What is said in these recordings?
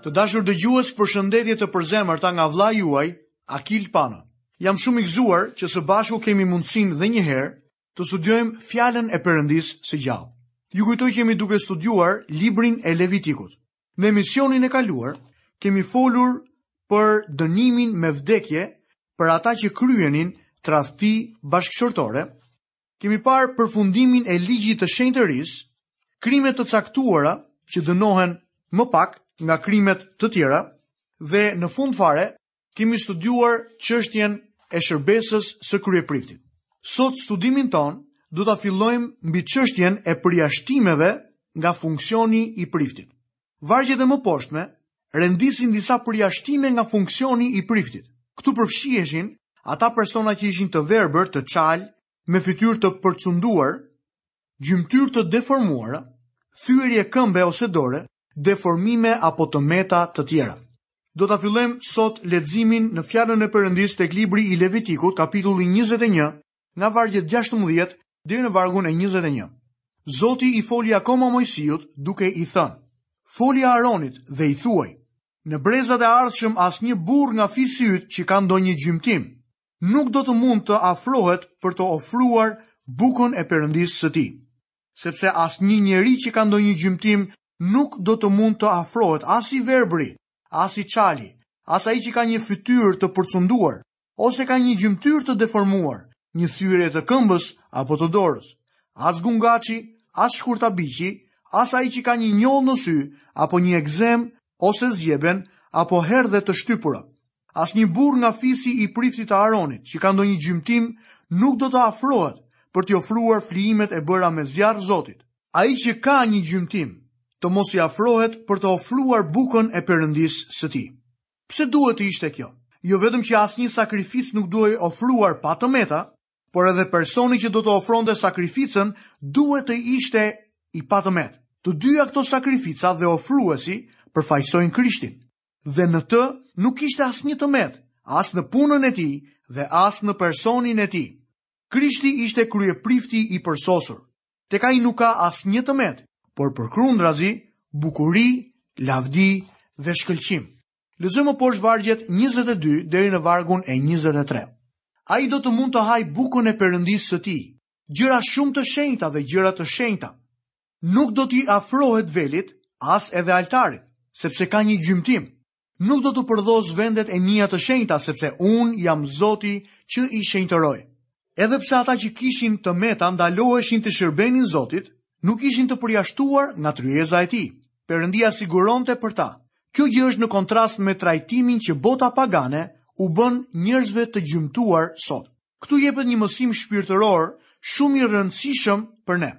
Të dashur dëgjues, përshëndetje të përzemërta nga vëllai juaj, Akil Pano. Jam shumë i gëzuar që së bashku kemi mundësinë dhe një herë të studiojmë Fjalën e Perëndisë së gjallë. Ju kujtoj që jemi duke studiuar librin e Levitikut. Në emisionin e kaluar kemi folur për dënimin me vdekje për ata që kryenin tradhti bashkëshortore Kemi parë përfundimin e ligjit të shenjtërisë, krime të caktuara që dënohen më pak nga krime të tjera dhe në fund fare kemi studiuar çështjen e shërbesës së kryepriftit. Sot studimin tonë do ta fillojmë mbi çështjen e përjashtimeve nga funksioni i priftit. Vargjet e mëposhtme rendisin disa përjashtime nga funksioni i priftit. Këtu përfshiheshin ata persona që ishin të verbër, të çalë, me fytyrë të përçudnuar, gjymtyrë të deformuara, thyerje këmbe ose dore, deformime apo të meta të tjera. Do ta fillojmë sot leximin në fjalën e Perëndisë tek libri i Levitikut, kapitulli 21, nga vargjet gjashtëmbëdhjetë deri në vargun e njëzet e një. Zoti i foli akoma Mojsiut duke i thënë, Foli Aronit dhe i thuaj, në brezat e ardhshëm asnjë burrë nga fisi yt që ka ndonjë gjymtim, nuk do të mund të afrohet për të ofruar bukën e Perëndisë së tij, sepse asnjë njeri që ka ndonjë gjymtim nuk do të mund të afrohet as i verbëri, as i çali, as ai që ka një fytyrë të përçudnuar, ose ka një gjymtyrë të deformuar, një thyerje të këmbës apo të dorës. As gungaçi, as shkurtabiqi, as ai që ka një njollë në sy apo një ekzemë ose zgjebën apo herdhe të shtypura. Asnjë burrë nga fisi i priftit të Aronit që ka ndonjë gjymtim nuk do të afrohet për t'i ofruar flijimet e bëra me zjarr Zotit. Ai që ka një gjymtim, të mos i afrohet për të ofruar bukën e Perëndisë së tij. Pse duhet të ishte kjo? Jo vetëm që asnjë sakrificë nuk duhej ofruar pa të meta, por edhe personi që do të ofronte sakrificën duhet të ishte i patëmetë. Të dyja këto sakrifica dhe ofruesi përfaqësojnë Krishtin. Dhe në të nuk kishte asnjë të metë, as në punën e tij dhe as në personin e tij. Krishti ishte kryeprifti i përsosur. Tek ai nuk ka asnjë të metë, por përkundrazi, bukuri, lavdi dhe shkëlqim. Lexojmë më poshtë vargjet 22 deri në vargun e 23. Ai do të mund të hajë bukën e Perëndisë së tij, gjëra shumë të shenjta dhe gjëra të shenjta. Nuk do t'i afrohet velit, as edhe altarit, sepse ka një gjymtim, Nuk do t'i përdhosë vendet e mia të shenjta, sepse unë jam Zoti që i shenjtëroj. Edhe pse ata që kishin të meta ndaloheshin t'i shërbenin Zotit, nuk ishin të përjashtuar nga tryeza e tij. Perëndia siguronte për ta. Kjo gjë është në kontrast me trajtimin që bota pagane u bën njerëzve të gjymtuar sot. Këtu jepet një mësim shpirtëror shumë i rëndësishëm për ne.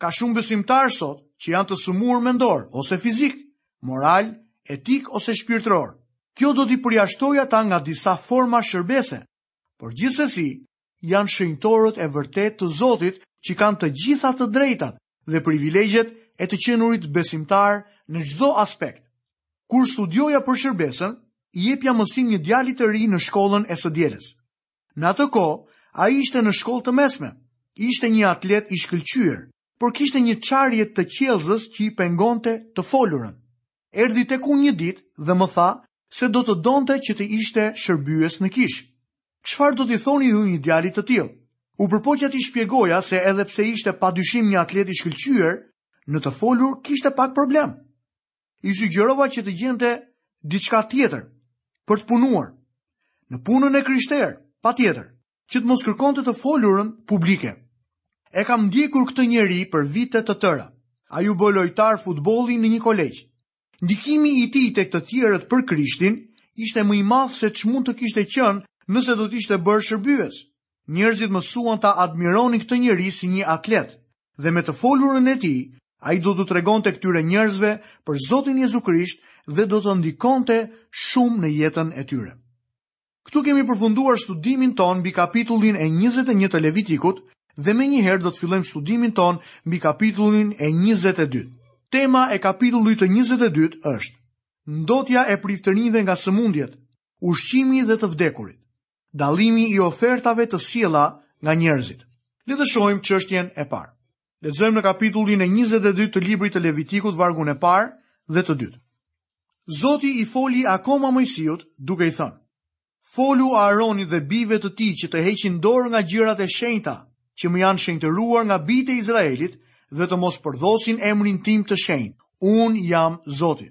Ka shumë besimtarë sot që janë të sëmurë mendorë ose fizikë, moralë, etikë ose shpirtërorë. Kjo do t'i përjashtojë ata nga disa forma shërbese, por gjithsesi janë shenjtorët e vërtetë të Zotit që kanë të gjitha të drejtat dhe privilegjet e të qenurit besimtarë në çdo aspekt. Kur studioja për shërbesën, i jepja mësim një djali të ri në shkollën e së dielës. Në atë kohë, ai ishte në shkollë të mesme. Ishte një atlet i shkëlqyer, por kishte një çarje të qiellzës që i pengonte të folurën. Erdhi tek unë një ditë dhe më tha se do të donte që të ishte shërbyes në kishë. Çfarë do t'i thoni ju një djali të tillë? U përpoqja t'i shpjegoja se edhe pse ishte pa dyshim një atlet i shkëlqyer, në të folur kishte pak problem. i sugjerova që të gjente diçka tjetër për të punuar në punën e krishterë, patjetër, që të mos kërkonte të folurën publike. E kam ndjekur këtë njeri për vite të tëra. Ai u bë lojtar futbolli në një kolegj. Ndikimi i tij tek të tjerët për Krishtin ishte më i madh se ç'mund të kishte qenë nëse do të ishte bërë shërbyes. Njerëzit mësuan ta admironin këtë njeri si një atlet, dhe me të folurën e tij, ai do t'u tregonte këtyre njerëzve për Zotin Jezu Krisht dhe do të ndikonte shumë në jetën e tyre. Këtu kemi përfunduar studimin tonë mbi kapitullin e 21 të Levitikut dhe menjëherë do të fillojmë studimin tonë mbi kapitullin e 22. Tema e kapitullit të 22 është Ndotja e priftërinjve nga sëmundjet, ushqimi dhe të vdekurit. Dallimi i ofertave të sjella nga njerëzit. Le të shohim çështjen e parë. Lexojmë në kapitullin e 22 të librit të Levitikut vargun e parë dhe të dytë. Zoti i foli akoma Moisiut duke i thënë: Folu Aaronit dhe bijve të tij që të heqin dorë nga gjërat e shenjta që më janë shenjtëruar nga bijtë e Izraelit dhe të mos përdhosin emrin tim të shenjtë. Unë jam Zoti.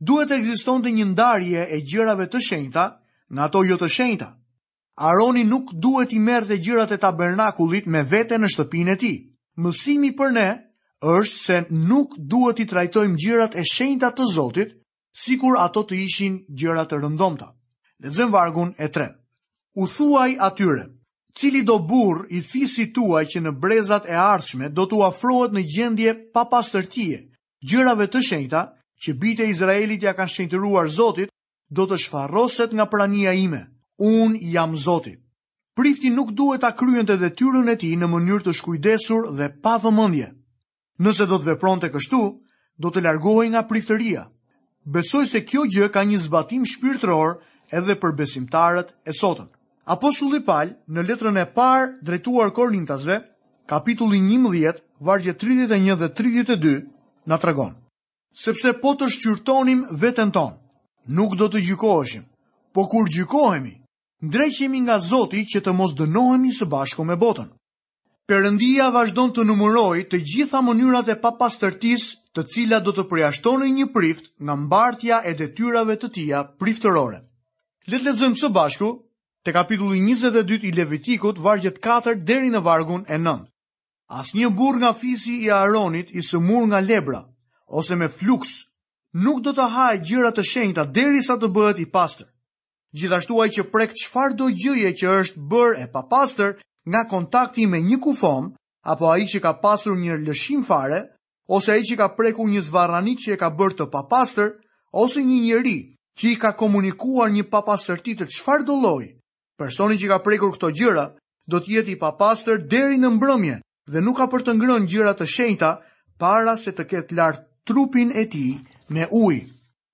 Duhet të ekzistonte një ndarje e gjërave të shenjta nga ato jo të shenjta. Aaroni nuk duhet t'i merrte gjërat e tabernakullit me vete në shtëpinë e tij. Mësimi për ne është se nuk duhet t'i trajtojmë gjërat e shenjta të Zotit sikur ato të ishin gjëra të rëndomta. Lexojmë vargun e 3. U thuaj atyre, cilido burrë i fisit tuaj që në brezat e ardhshme do t'u afrohet në gjendje papastërtie, gjërave të shenjta që bijtë e Izraelit ia kanë shenjtëruar Zotit, do të shfarroset nga prania ime. Unë jam Zoti. Prifti nuk duhet ta kryente detyrën e tij në mënyrë të shkujdesur dhe pa vëmendje. Nëse do të vepronte kështu, do të largohej nga priftëria. Besoj se kjo gjë ka një zbatim shpirtëror edhe për besimtarët e sotëm. Apostulli Paul në letrën e parë drejtuar Korintasve, kapitulli 11, vargjet 31 dhe 32 na tregon: Sepse po të shqyrtonim veten tonë, nuk do të gjykoheshim, po kur gjykohemi, ndreqemi nga Zoti që të mos dënohemi së bashku me botën. Perëndia vazhdon të numërojë të gjitha mënyrat e papastërtisë të cilat do të përjashtonin një prift nga mbartja e detyrave të tija priftërore. Le të lexojmë së bashku te kapitulli 22 i Levitikut, vargjet 4 deri në vargun e 9. Asnjë burrë nga fisi i Aaronit i sëmurë nga lebra ose me fluks nuk do të hajë gjëra të shenjta derisa të bëhet i pastër. Gjithashtu ai që prek çfarëdo gjëje që është bërë e papastër nga kontakti me një kufomë, apo ai që ka pasur një lëshim fare, ose ai që ka prekur një zvarranik që e ka bërë të papastër, ose një njeri që i ka komunikuar një papastërti të çfarëdo lloji, personi që ka prekur këto gjëra do të jetë i papastër deri në mbrëmje, dhe nuk ka për të ngrënë gjëra të shenjta para se të ketë larë trupin e tij me ujë.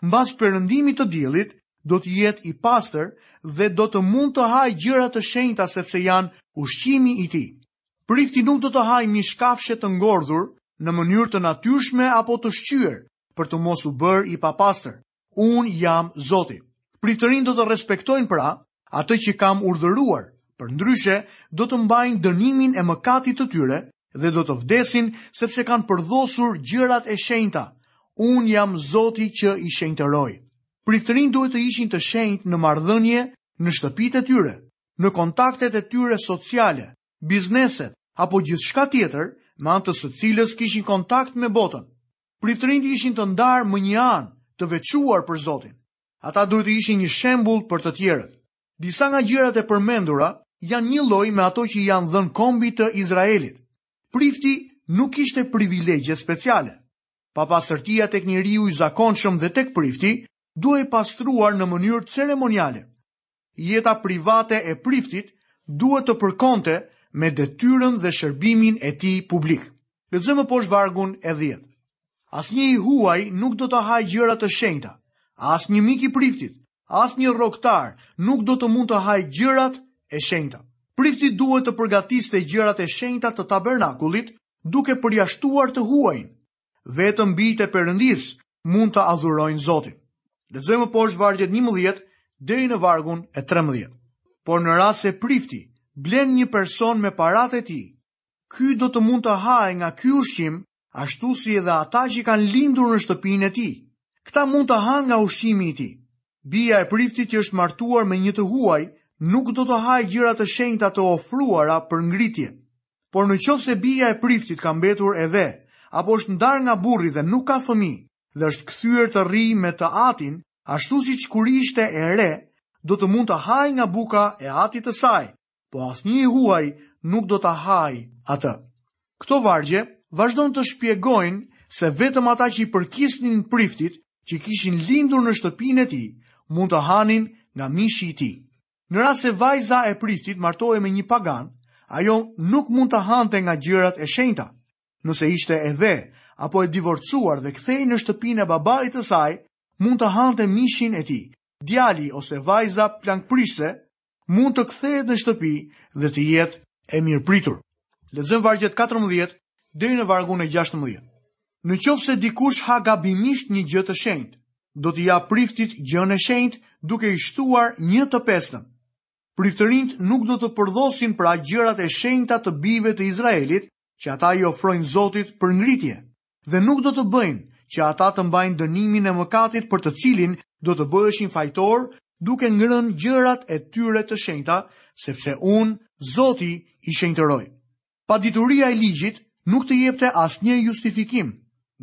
Mbas perëndimit të diellit, do të jetë i pastër dhe do të mund të hajë gjëra të shenjta sepse janë ushqimi i tij. Prifti nuk do të hajë mish kafshe të ngordhur në mënyrë të natyrshme apo të shqyer për të mos u bërë i papastër. Unë jam Zoti. Priftërinjtë do të respektojnë pra atë që kam urdhëruar, përndryshe do të mbajnë dënimin e mëkatit të tyre dhe do të vdesin sepse kanë përdhosur gjërat e shenjta. Unë jam Zoti që i shenjtëroj. Priftërinjtë duhet të ishin të shenjtë në marrëdhënie në shtëpitë e tyre, në kontaktet e tyre sociale, bizneset, apo gjithçka tjetër, me anë të së cilës kishin kontakt me botën. Priftërinjtë ishin të ndarë më një anë, të veçuar për Zotin. Ata duhet të ishin një shembull për të tjerët. Disa nga gjërat e përmendura janë njëlloj me ato që i janë dhënë kombit të Izraelit. Prifti nuk kishte privilegje speciale. Papastërtia tek njeriu i zakonshëm dhe tek prifti duhej pastruar në mënyrë ceremoniale. Jeta private e priftit duhet të përkonte me detyrën dhe shërbimin e tij publik. Lexojmë më poshtë vargun e dhjetë. Asnjë i huaj nuk do të hajë gjëra të shenjta, as një mik i priftit, as një rrogëtar nuk do të mund të hajë gjërat e shenjta. Prifti duhet të përgatiste gjërat e shenjta të tabernakullit, duke përjashtuar të huajin. Vetëm bijtë e Perëndisë mund të adhurojnë Zotin. Lexojmë më poshtë vargjet 11 deri në vargun e 13. Por në rast se prifti blen një person me paratë e tij, ky do të mund të hajë nga ky ushqim, ashtu si edhe ata që kanë lindur në shtëpinë e tij. Këta mund të hanë nga ushqimi i tij. Bija e priftit që është martuar me një të huaj nuk do të hajë gjëra të shenjta të ofruara për ngritje. Por në qoftë se bija e priftit ka mbetur e ve, apo është ndarë nga burri dhe nuk ka fëmijë dhe është kthyer të rrijë me të atin, ashtu siç kur ishte e re, do të mund të hajë nga buka e atit të saj, po asnjë i huaj nuk do ta hajë atë. Këto vargje vazhdojnë të shpjegojnë se vetëm ata që i përkisnin priftit që kishin lindur në shtëpinë e tij mund të hanin nga mishi i tij. Në rast se vajza e priftit martohej me një pagan, ajo nuk mund të hante nga gjërat e shenjta. Nëse ishte e ve apo e divorcuar dhe kthehej në shtëpinë e babait të saj, mund të hante mishin e tij. Djali ose vajza plangprishëse mund të kthehet në shtëpi dhe të jetë e mirëpritur. Lexojmë vargjet 14 deri në vargun e 16. Në qoftë se dikush ha gabimisht një gjë të shenjtë, do t'i japë priftit gjënë e shenjtë duke i shtuar një të pestën. Priftërinjtë nuk do të përdhosin pra gjërat e shenjta të bijve të Izraelit që ata i ofrojnë Zotit për ngritje, dhe nuk do të bëjnë që ata të mbajnë dënimin e mëkatit për të cilin do të bëheshin fajtorë duke ngrënë gjërat e tyre të shenjta, sepse unë, Zoti, i shenjtëroj. Padituria e ligjit nuk të jepte asnjë justifikim.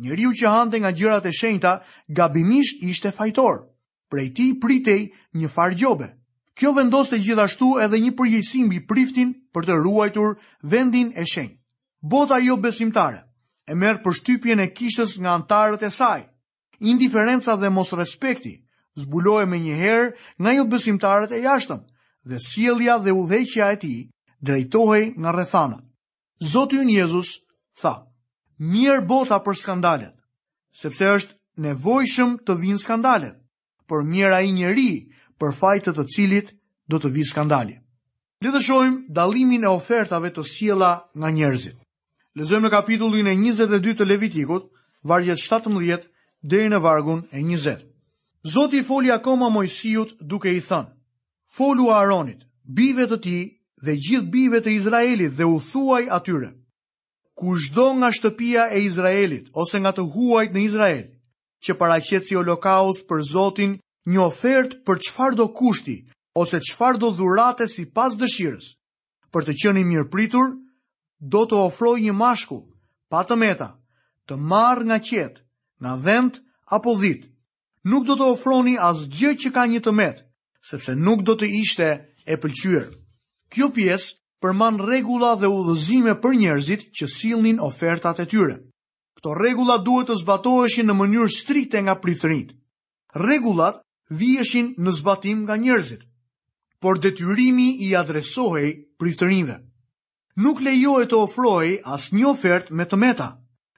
Njeriu që hante nga gjërat e shenjta gabimisht ishte fajtor. Prej tij pritej një farë gjobe. Kjo vendoste gjithashtu edhe një përgjegjësi mbi priftin për të ruajtur vendin e shenjtë. Bota jobesimtare e merr përshtypjen e kishës nga anëtarët e saj. Indiferenca dhe mosrespekti zbulohej menjëherë nga jobesimtarët e jashtëm dhe sjellja dhe udhëheqja e tij drejtohej nga rrethanat. Zoti ynë Jezus tha, Mjerë bota për skandalet, sepse është nevojshëm të vijnë skandalet, por mjerë ai njeri për fajt të të cilit do të vijë skandali. Le të shohim dallimin e ofertave të sjella nga njerëzit. Lexojmë në kapitullin e 22 të Levitikut, vargjet 17 deri në vargun e 20. Zoti i foli akoma Moisiut duke i thënë: Folu Aaronit, bijve të tij dhe gjithë bijve të Izraelit dhe u thuaj atyre: Kushdo nga shtëpia e Izraelit ose nga të huajt në Izrael, që paraqet si holokaust për Zotin një ofertë për çfarëdo kushti ose çfarëdo dhurate sipas dëshirës. Për të qenë i mirëpritur, do të ofrojë një mashkull, pa të meta, të marrë nga qetë, nga dhent apo dhit. Nuk do të ofroni asgjë që ka një të metë, sepse nuk do të ishte e pëlqyer. Kjo pjesë përmban rregulla dhe udhëzime për njerëzit që sillnin ofertat e tyre. Këto rregulla duhet të zbatoheshin në mënyrë strikte nga priftërinjtë. Rregullat viheshin në zbatim nga njerëzit, por detyrimi i adresohej priftërinjve. Nuk lejohej të ofrohej asnjë ofertë me të meta,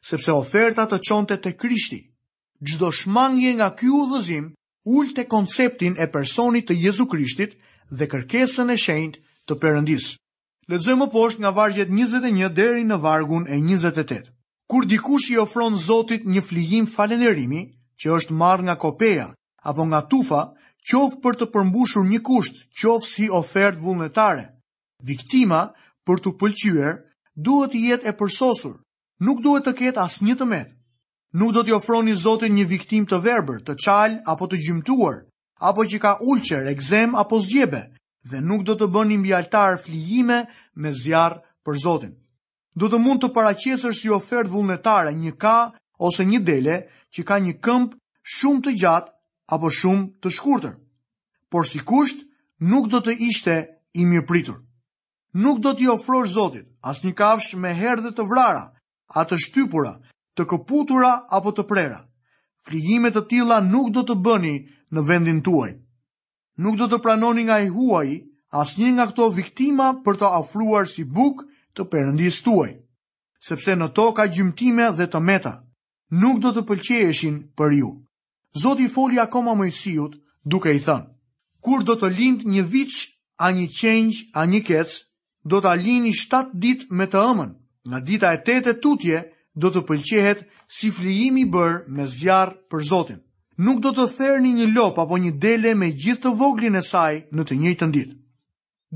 sepse oferta të çonte te Krishti. Çdo shmangje nga ky udhëzim ulte konceptin e personit të Jezu Krishtit dhe kërkesën e shenjtë të Perëndisë. Lexoj më poshtë nga vargjet njëzet e një deri në vargun e njëzet e tetë. Kur dikush i ofron Zotit një flijim falënderimi që është marrë nga kopeja apo nga tufa, qoftë për të përmbushur një kusht, qoftë si ofertë vullnetare, viktima për t'u pëlqyer duhet të jetë e përsosur, nuk duhet të ketë asnjë të metë. Nuk do t'i ofroni Zotit një viktimë të verbër, të çalë apo të gjymtuar, apo që ka ulcerë, ekzemë apo zgjebe dhe nuk do të bëni mbi altar flijime me zjarr për Zotin. Do të mund të paraqesësh si ofertë vullnetare një ka ose një dele që ka një këmbë shumë të gjatë apo shumë të shkurtër. Por si kusht, nuk do të ishte i mirëpritur. Nuk do t'i ofrosh Zotit asnjë kafshë me herdhe të vrara, a të shtypura, të këputura apo të prera. Flijime të tilla nuk do të bëni në vendin tuaj. Nuk do të pranoni nga i huaji asnjë nga këto viktima për të ofruar si bukë të perëndisë tuaj, sepse në to ka gjymtime dhe të meta, nuk do të pëlqeheshin për ju. Zoti i foli akoma Moisiut, duke i thënë, Kur do të lindë një viç, a një qengj, a një kec, do ta lini shtatë ditë me të ëmën, nga dita e tetë e tutje do të pëlqehet si flijim i bërë me zjarr për Zotin. Nuk do të therni një lopë apo një dele me gjithë të voglin e saj në të njëjtën ditë.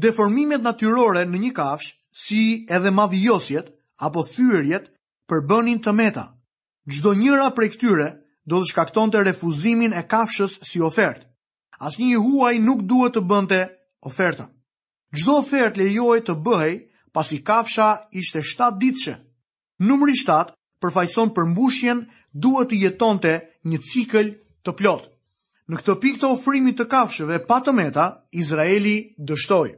Deformimet natyrore në një kafshë, si edhe mavijosjet apo thyerjet, përbënin të meta. Çdo njëra prej këtyre do të shkaktonte refuzimin e kafshës si ofertë. Asnjë i huaj nuk duhet të bënte ofertën. Çdo ofertë lejohej të bëhej pasi kafsha ishte 7 ditëshe. Numri 7 përfaqëson përmbushjen duhet të jetonte një cikël të plotë. Në këtë pikë të ofrimit të kafshëve pa të meta, Izraeli dështoi.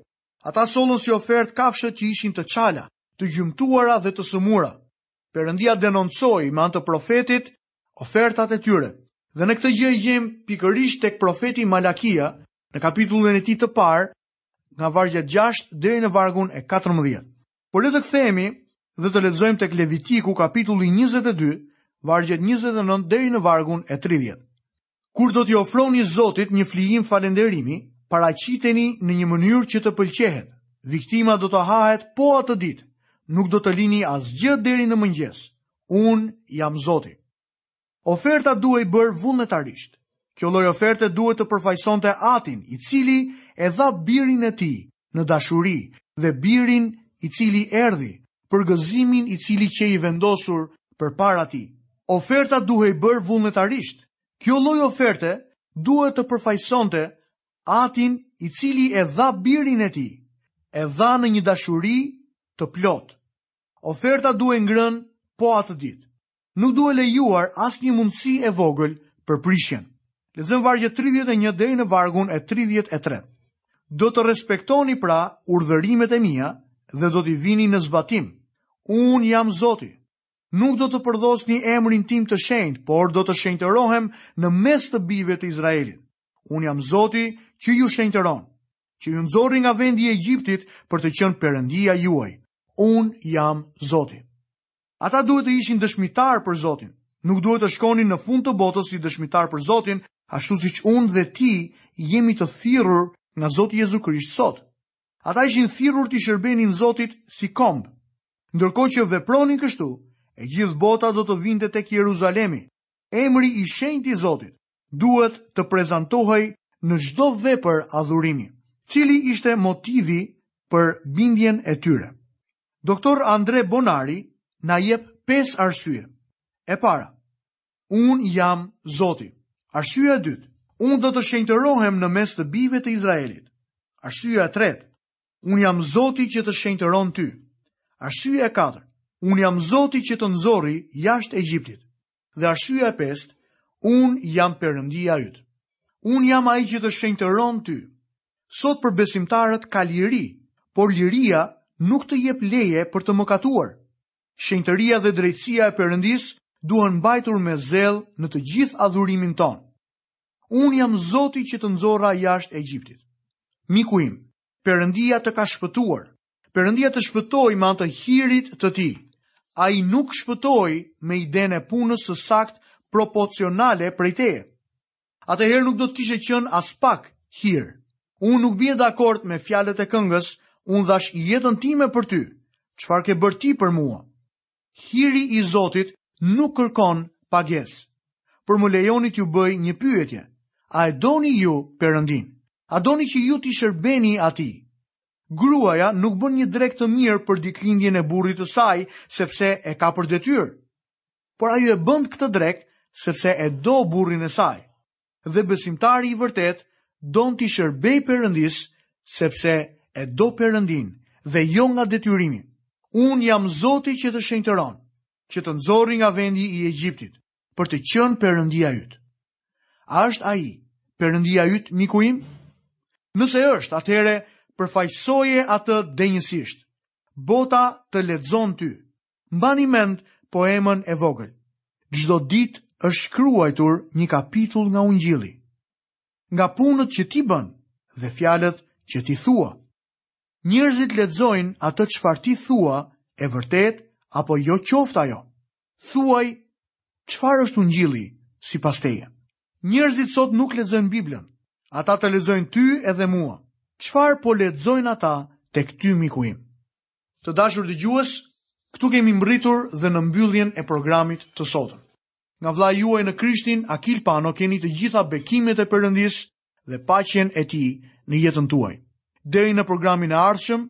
Ata sollën si ofertë kafshët që ishin të çala, të gjymtuara dhe të sëmura. Perëndia denoncoi me anë të profetit ofertat e tyre. Dhe ne këtë gjë e gjejmë pikërisht tek profeti Malakia në kapitullin e tij të parë, nga vargu i 6 deri në vargun e 14. Por le të kthehemi dhe të lexojmë tek Levitiku kapitulli 22, vargjet 29 deri në vargun e 30. Kur do t'i ofroni Zotit një flijim falënderimi, paraqiteni në një mënyrë që të pëlqehet. Viktima do të hahet po atë ditë. Nuk do të lini asgjë deri në mëngjes. Unë jam Zoti. Oferta duhej bërë vullnetarisht. Kjo lloj oferte duhet të përfaqësonte Atin, i cili e dha Birin e Tij, në dashuri dhe birin i cili erdhi për gëzimin i cili qe i vendosur përpara tij. Oferta duhej bërë vullnetarisht. Kjo lloj oferte duhet të përfaqësonte atin i cili e dha birin e tij, e dha në një dashuri të plotë. Oferta duhej ngrënë po atë ditë. Nuk duhet lejuar asnjë mundësi e vogël për prishjen. Lexojmë vargjet tridhjetë e një deri në vargun e tridhjetë e tre. Do të respektoni pra urdhërimet e mia dhe do t'i vini në zbatim. Unë jam Zoti. Nuk do të përdhosni emrin tim të shenjtë, por do të shenjtërohem në mes të bijve të Izraelit. Unë jam Zoti që ju shenjtëron, që ju nxorri nga vendi i Egjiptit për të qenë perëndia juaj. Unë jam Zoti. Ata duhet të ishin dëshmitarë për Zotin. Nuk duhet të shkonin në fund të botës si dëshmitarë për Zotin, ashtu siç unë dhe ti jemi të thirrur nga Zoti Jezu Krisht sot. Ata ishin thirrur t'i shërbenin Zotit si komb. Ndërkohë që vepronin kështu, e gjithë bota do të vinte tek Jeruzalemi, emri i shenjtë i Zotit duhet të prezantohej në çdo vepër adhurimi. Cili ishte motivi për bindjen e tyre? Doktor Andre Bonari na jep pesë arsye. E para, unë jam Zoti. Arsyeja e dytë, unë do të shenjtërohem në mes të bijve të Izraelit. Arsyeja e tretë, unë jam Zoti që të shenjtëron ty. Arsyeja e katërt, unë jam Zoti që të nxorri jashtë Egjiptit. Dhe arsyeja e pestë, Unë jam Perëndia yt. Unë jam ai që të shenjtëron ty. Sot për besimtarët ka liri, por liria nuk të jep leje për të mëkatuar. Shenjtëria dhe drejtësia e Perëndisë duhen mbajtur me zell në të gjithë adhurimin tonë. Unë jam Zoti që të nxorra jashtë Egjiptit. Miku im, Perëndia të ka shpëtuar, Perëndia të shpëtoi me anë të hirit të tij. Ai nuk shpëtoi me idenë e punës së saktë proporcionale prej teje. Atëherë nuk do të kishe qenë aspak hir. Unë nuk bie dakord me fjalët e këngës, unë dhashë jetën time për ty. Çfarë ke bërë ti për mua? Hiri i Zotit nuk kërkon pagesë. Por më lejoni t'ju bëj një pyetje. A e doni ju Perëndinë? A doni që ju t'i shërbeni atij? Gruaja nuk bën një drekë të mirë për ditëlindjen e burrit të saj, sepse e ka për detyrë. Por ajo e bën këtë drekë sepse e do burrin e saj. dhe besimtari i vërtetë don t'i shërbejë Perëndisë sepse e do Perëndinë dhe jo nga detyrimi. Unë jam Zoti që të shenjtëron, që të nxori nga vendi i Egjiptit, për të qenë Perëndia yt. A është ai Perëndia yt miku im? Nëse është, atëherë përfaqësoje atë denjësisht. Bota të lexon ty, Mbani mend poemën e vogël. Çdo ditë është shkruajtur një kapitull nga Ungjilli. Nga punët që ti bën dhe fjalët që ti thua. Njerëzit lexojnë atë çfarë ti thua e vërtetë apo jo qoftë ajo. Thuaj çfarë është Ungjilli sipas teje. Njerëzit sot nuk lexojnë Biblën. Ata të lexojnë ty edhe mua. Çfarë po lexojnë ata tek ty miku im? Të dashur dëgjues, këtu kemi mbrritur dhe në mbylljen e programit të sotëm. Nga vëllai juaj në Krishtin, Akil Pano keni të gjitha bekimet e Perëndisë dhe paqen e tij në jetën tuaj. Deri në programin e ardhshëm,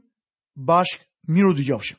bashkë mirudëgjofshim.